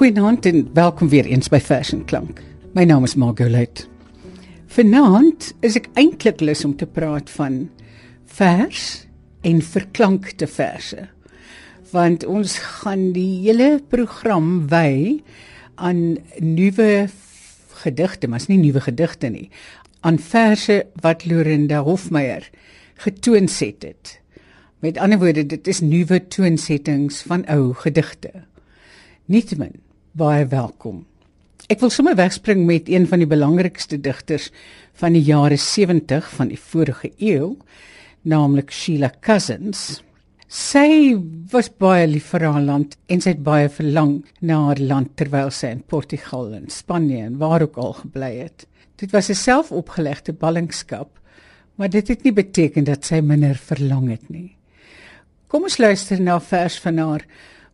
Goeienaand en welkom weer eens by Fashion Klank. My naam is Margolite. Vanaand is ek eintlik lus om te praat van vers en verklankte verse. Want ons gaan die hele program wy aan nuwe gedigte, maar is nie nuwe gedigte nie, aan verse wat Lorinda Hofmeyer getoonset het. Met ander woorde, dit is nuwe toonsettings van ou gedigte. Nietemin, baie welkom. Ek wil sommer wegspring met een van die belangrikste digters van die jare 70 van die vorige eeu, naamlik Sheila Cousins. Sy was baie lief vir haar land en sy het baie verlang na haar land terwyl sy in Portugal en Spanje en waar ook al gebly het. Dit was 'n selfopgelegde ballingskap, maar dit het nie beteken dat sy minder verlang het nie. Kom ons luister na vers van haar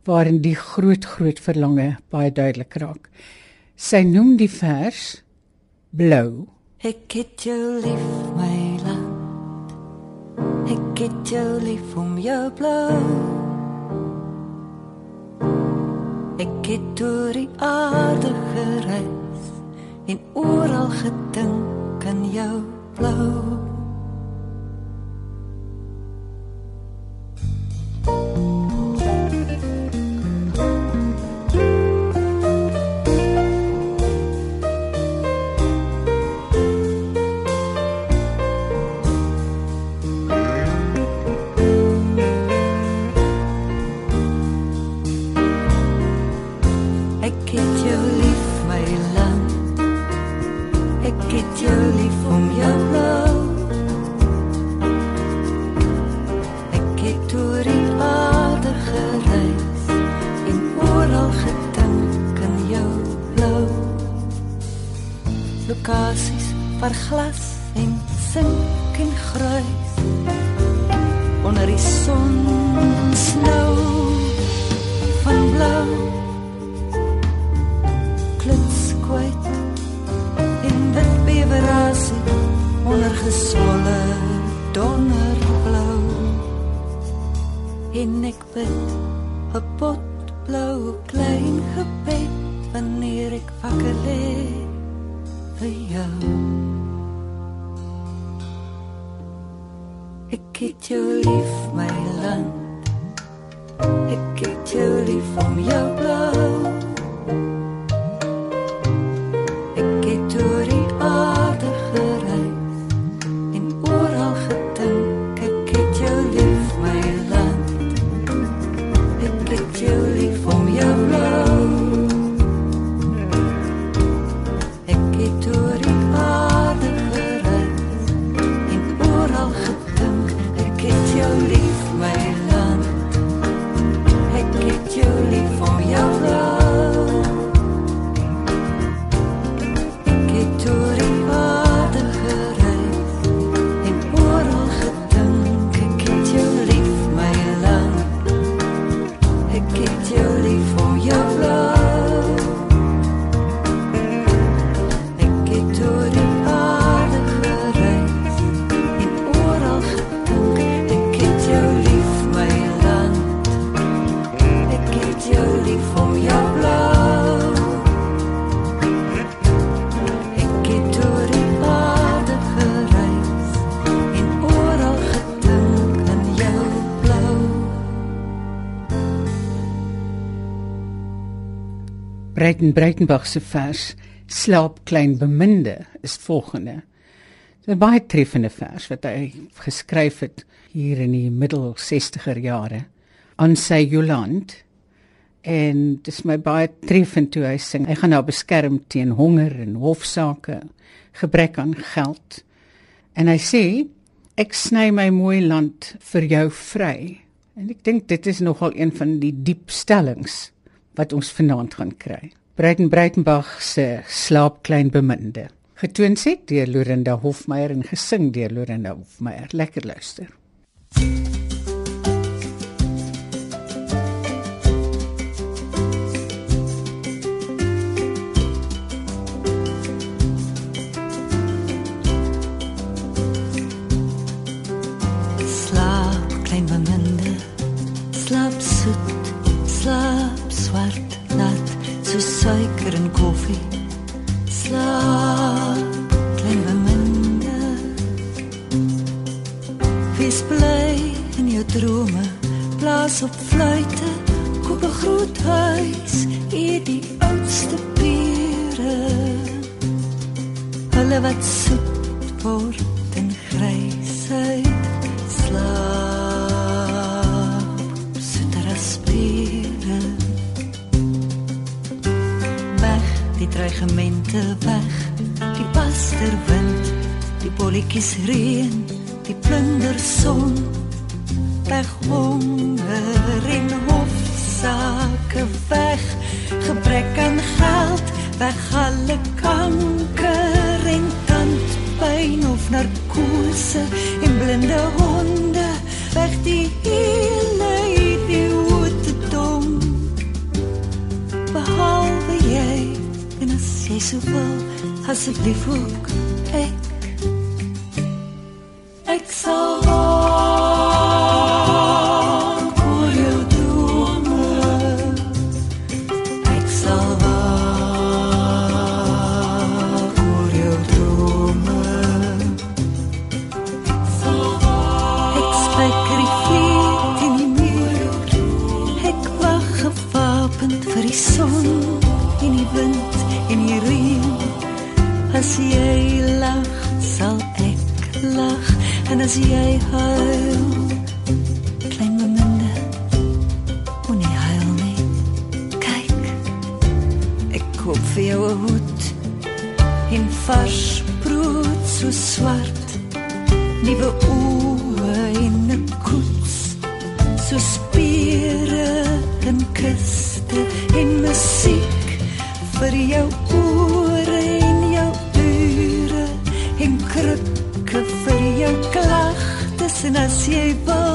waarin die groot groot verlange baie duidelik raak. Sy noem die vers blou. Ek het jou lief my land. Ek het jou lief om jou blou. Ek het deur die aarde gereis en oral gedink aan jou blou. Wakker lê vir jou. Ek het jou lief, my land. Ek het jou lief om jou blou. Breiten Breitenbach se vers Slaap klein beminde is volgende. 'n Baie treffende vers wat hy geskryf het hier in die middel 60er jare aan sy Joland en dit is my baie treffend toe hy sing. Hy gaan nou beskerm teen honger en hofsaake, gebrek aan geld. En hy sê ek sny my mooi land vir jou vry. En ek dink dit is nogal een van die diep stellings wat ons vanaand gaan kry. Breiten Breitenbach se Slaap klein beminde. Getoon sit deur Lorinda Hofmeyer en gesing deur Lorinda Hofmeyer. Lekker luister. Blaas op fluitte, koop 'n groot huis, eet die oudste pere. Hulle wat soet word en grysheid slaap, soeter as pere. Weg, die dreigemente weg, die pasterwind, die bolletjies reën, die plunder son weg honger en hofsaake weg. Gebrek aan geld weg alle kanker en tandpyn of narkose en blinde honde weg die hele idiote dom. Behalwe jy en as jy so wil asseblief ook klagtes en as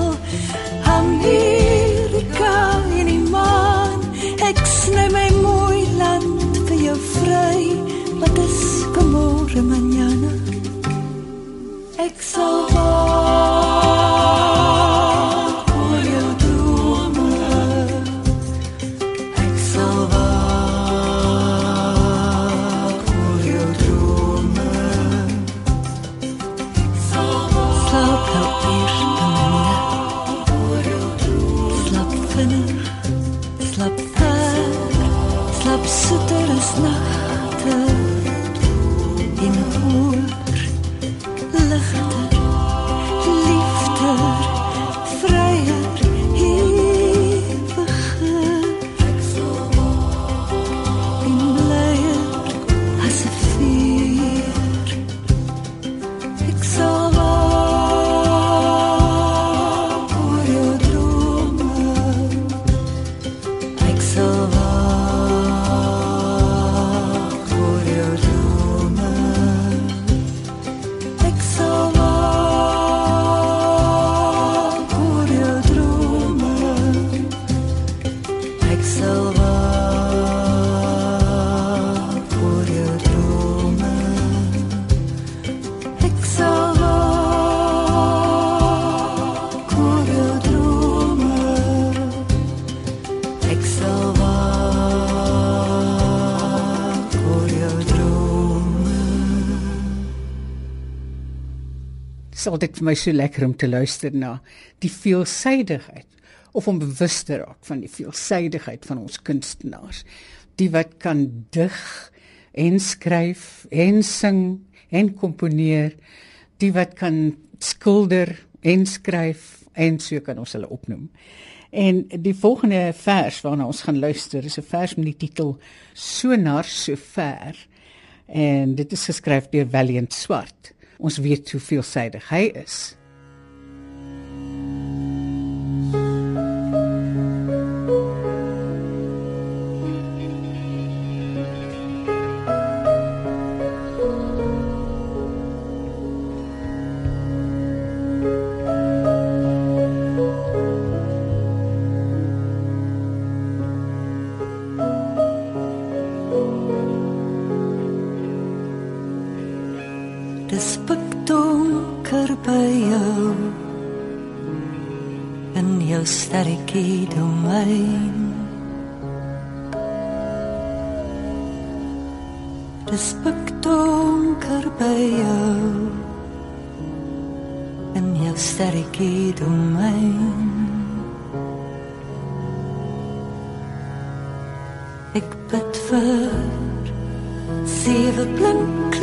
Dis altyd vir my so lekker om te luister na die veelsidigheid of om bewus te raak van die veelsidigheid van ons kunstenaars. Die wat kan dig en skryf en sing en komponeer, die wat kan skilder en skryf en so kan ons hulle opnoem. En die volgende vers waarna ons gaan luister is 'n vers met die titel Sonar so ver en dit is geskryf deur Valiant Swart. Ons weet hoe veelsidig hy is. Jou sterretjie domein. Dis donker by jou. En jou sterretjie domein. Ek bid vir sewe blink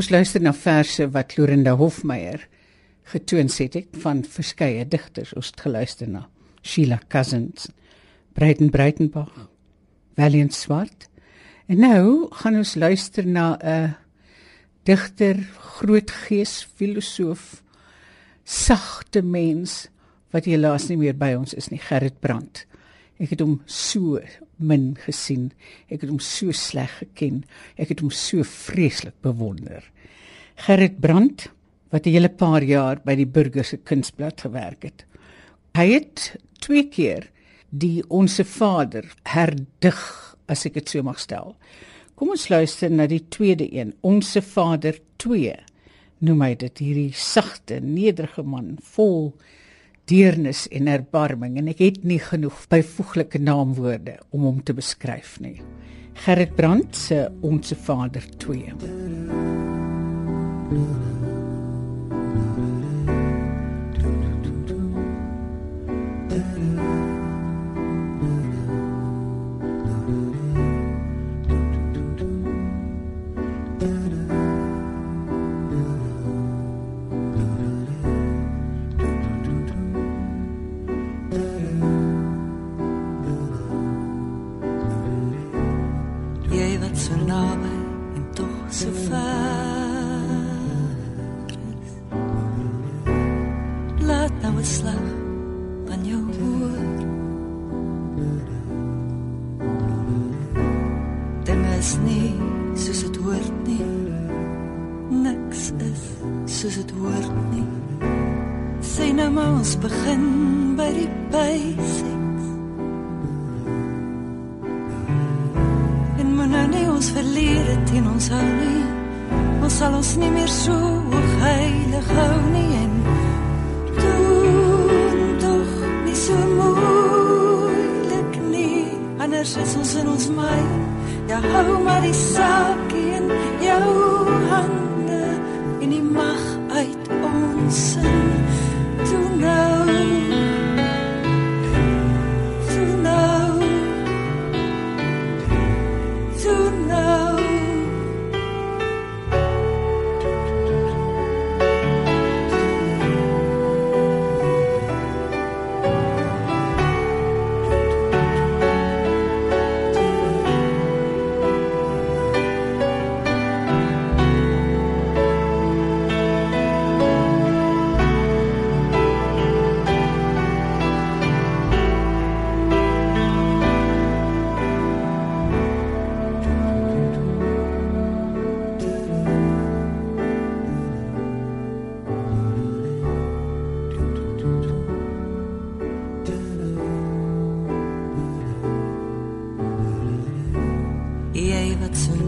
Ons luister na verse wat Lorinda Hofmeyer getoon het ek van verskeie digters. Ons het geluister na Sheila Cousins, Breiten Breitenbach, Valiant Swart. En nou gaan ons luister na 'n digter, groot gees, filosoof, sagte mens wat helaas nie meer by ons is nie, Gerrit Brandt. Ek het hom so min gesien. Ek het hom so sleg geken. Ek het hom so vreeslik bewonder. Gerrit Brandt wat 'n hele paar jaar by die Burger se Kunsblad gewerk het. Hy het twee keer die Onse Vader herdig, as ek dit so mag stel. Kom ons luister na die tweede een, Onse Vader 2. Noem hy dit hierdie sagte, nederige man vol deernis en erbarming en ek het nie genoeg byvoeglike naamwoorde om hom te beskryf nie. Gerrit Brandt se Onse Vader 2. Maar ons begin by die basics. En moet nou nie ons verlede teen ons hou nie. Ons sal ons nie meer so heilig hou nie en doen tog nie so moeilik nie. Anders is ons in ons my. Ja, hou maar die saakie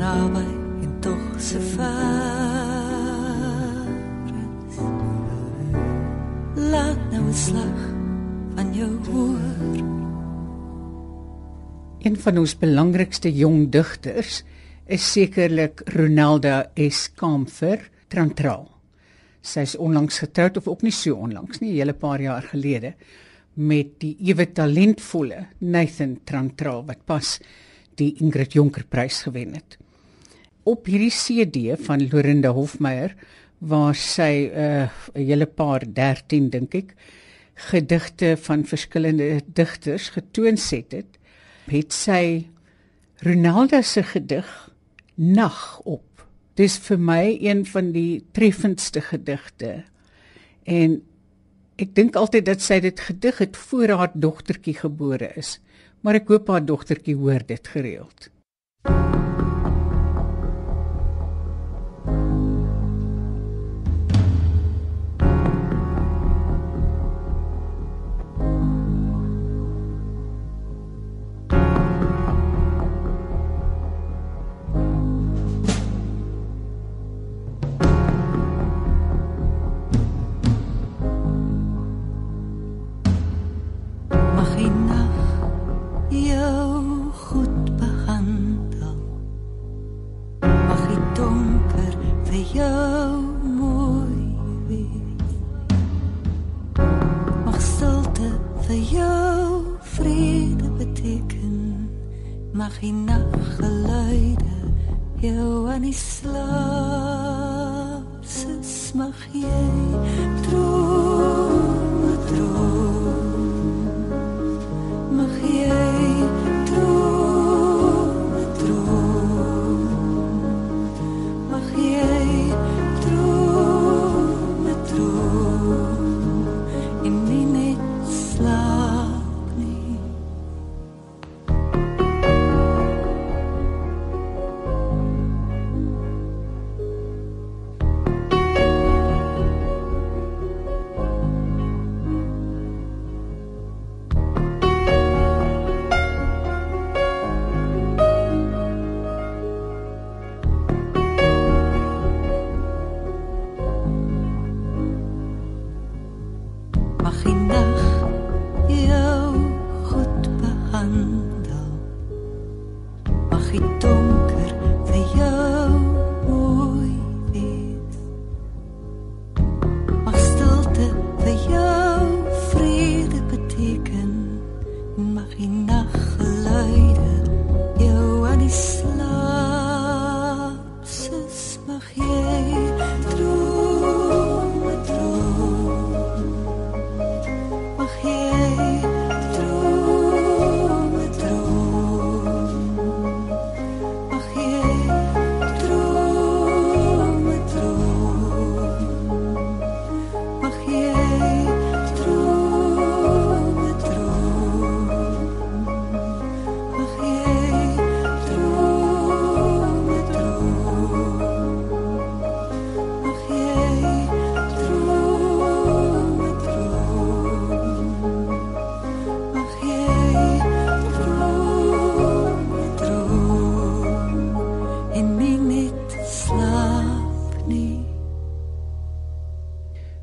naby en tog so ver. Laat nou 'n slag van jou hoor. Een van ons belangrikste jong digters is sekerlik Ronalda S. Kamfer Trantral. Sy is onlangs getroud of ook nie so onlangs nie, 'n hele paar jaar gelede met die ewe talentvolle Nathan Trantral wat pas die Ingrid Jonker Prys gewen het. Op hierdie CD van Lorinda Hofmeyer waar sy 'n uh, hele paar 13 dink ek gedigte van verskillende digters getoonset het, het sy Ronaldo se gedig Nag op. Dis vir my een van die treffendste gedigte. En ek dink altyd dat sy dit gedig het voor haar dogtertjie gebore is, maar ek hoop haar dogtertjie hoor dit gereeld. Mag mag jy droom, fritón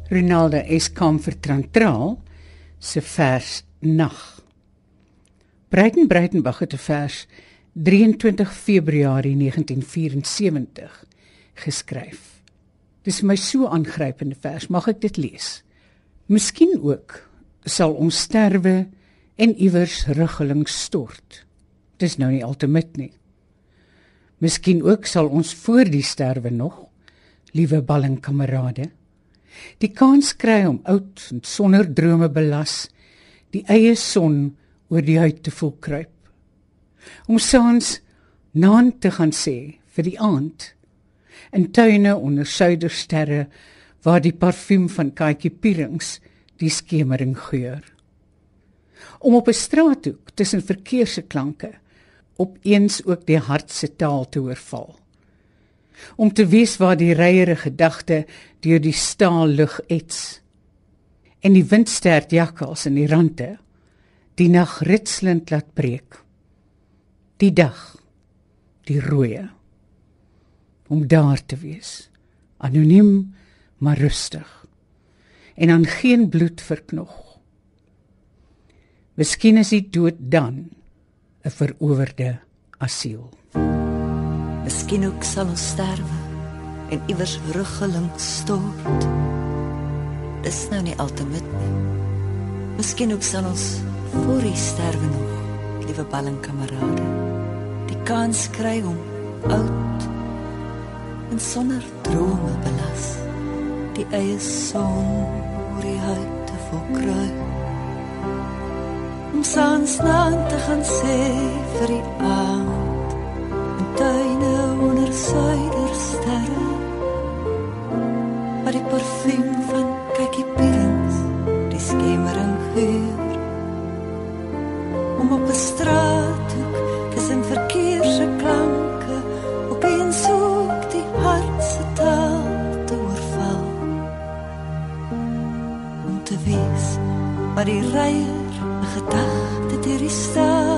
Ronaldo Eskom vir Trantraal se vers Nag. Breiten Breitenberg het 'n vers 23 Februarie 1974 geskryf. Dis vir my so aangrypende vers, mag ek dit lees? Miskien ook sal ons sterwe en iewers ruggelings stort. Dis nou nie altemit nie. Miskien ook sal ons voor die sterwe nog, liewe ballingkamerade, die kans kry om oud en sonder drome belas die eie son oor die huid te voel kruip. Om saans naan te gaan sê vir die aand in tuine onder suidersterre waar die parfuum van Katjie Pierings die skemering geur. Om op 'n straathoek tussen verkeerse klanke opeens ook die hart se taal te hoor val. Om te weet waar die reiere gedagte deur die staal lug ets en die windstert jakkals in die rande die nag ritselend laat breek. Die dag, die rooie om daar te wees, anoniem maar rustig en aan geen bloed verknog. Miskien is die dood dan 'n verowerde asiel. Miskien ook sal ons sterwe en iewers ruggelings stort. Dis nou nie altemit nie. Miskien ook sal ons voor die sterwe nog, liewe ballingkamerade, die kans kry om oud en sonder drome belas die eie son oor die huid te volkry. Om saans na te gaan sê vir die aand in tuine suidersterre waar die parfuum van kykie pierings die skemering geur. Om op 'n straathoek tussen verkeerse klanke opeens ook die hart se taal te oorval. Om te wees wat die reier 'n gedagte deur die stille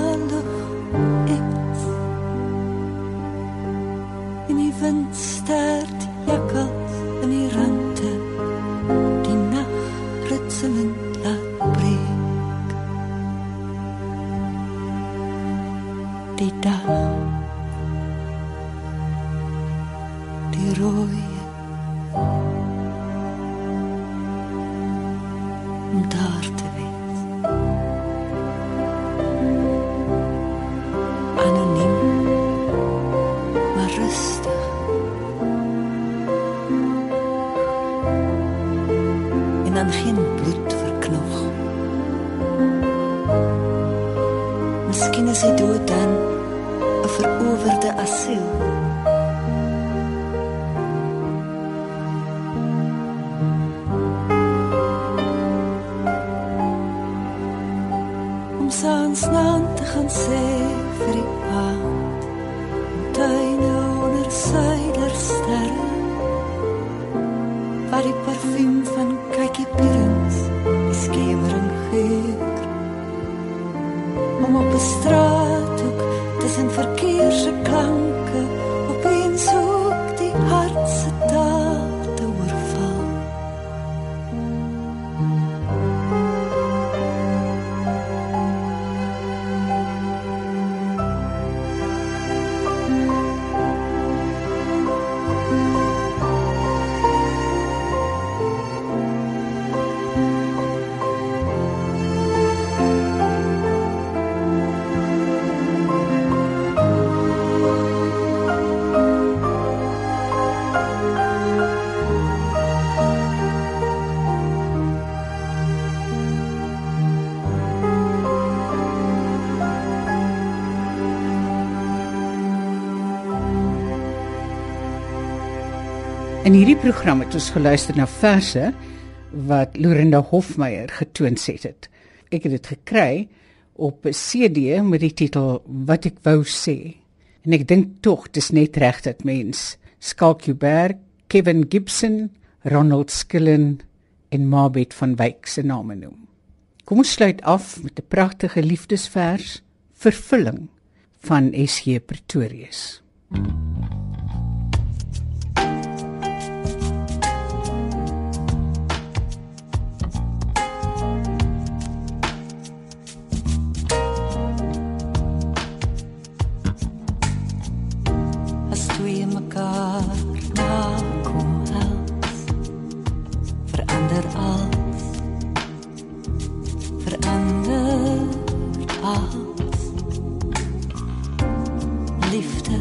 stert jakkals in die rande. Die nag ritselend laat breek. Die dag waar die parfuum van kykie pierings die skemering geur. Om op 'n straathoek tussen verkeerse klanke In hierdie program het ons geluister na verse wat Lorinda Hofmeyer getoonset het. Ek het dit gekry op 'n CD met die titel Wat ek wou sê. En ek dink tog dis net reg dat mens Skalkjuberg, Kevin Gibson, Ronald Skillen en Marbet van Wyk se name noem. Kom ons sluit af met 'n pragtige liefdesvers, Vervulling van SG Pretorius. As mekaar nakom hels verander alles verander alles liefde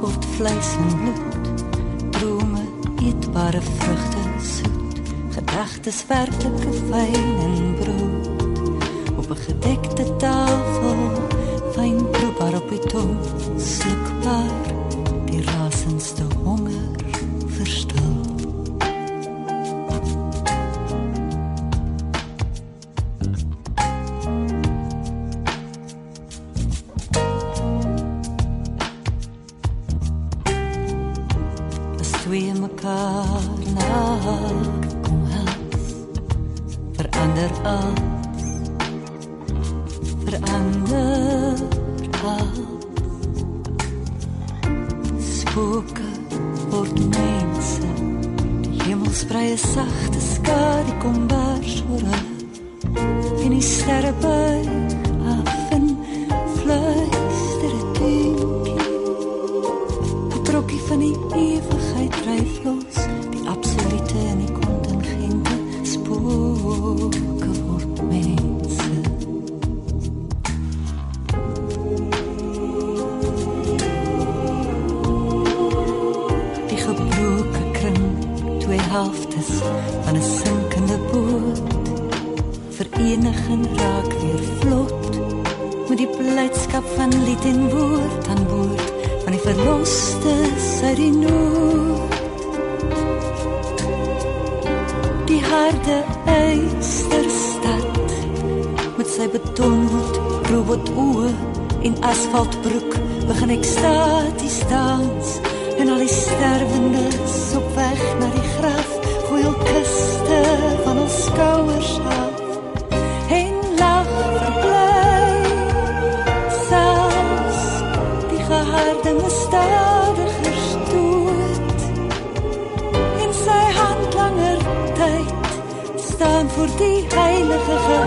word vleis en bloed drome eetbare vrugte soet gedagtes werklike fyn en brood. Op 'n gedekte tafel fyn proebaar op die tong slukbaar against the wall. Sagte skadu kom bars oor hulle en die sterre buig verenig en raak weer vlot. Met die blydskap van lied en woord aan boord van die verlostes uit die harde eisterstad met sy betonhoed robot oë en asfaltbroek begin ekstaties dans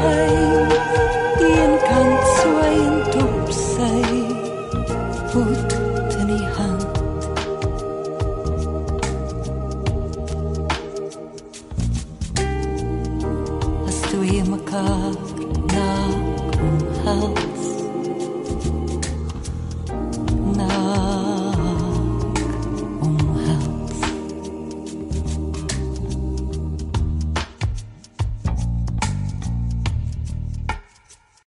high.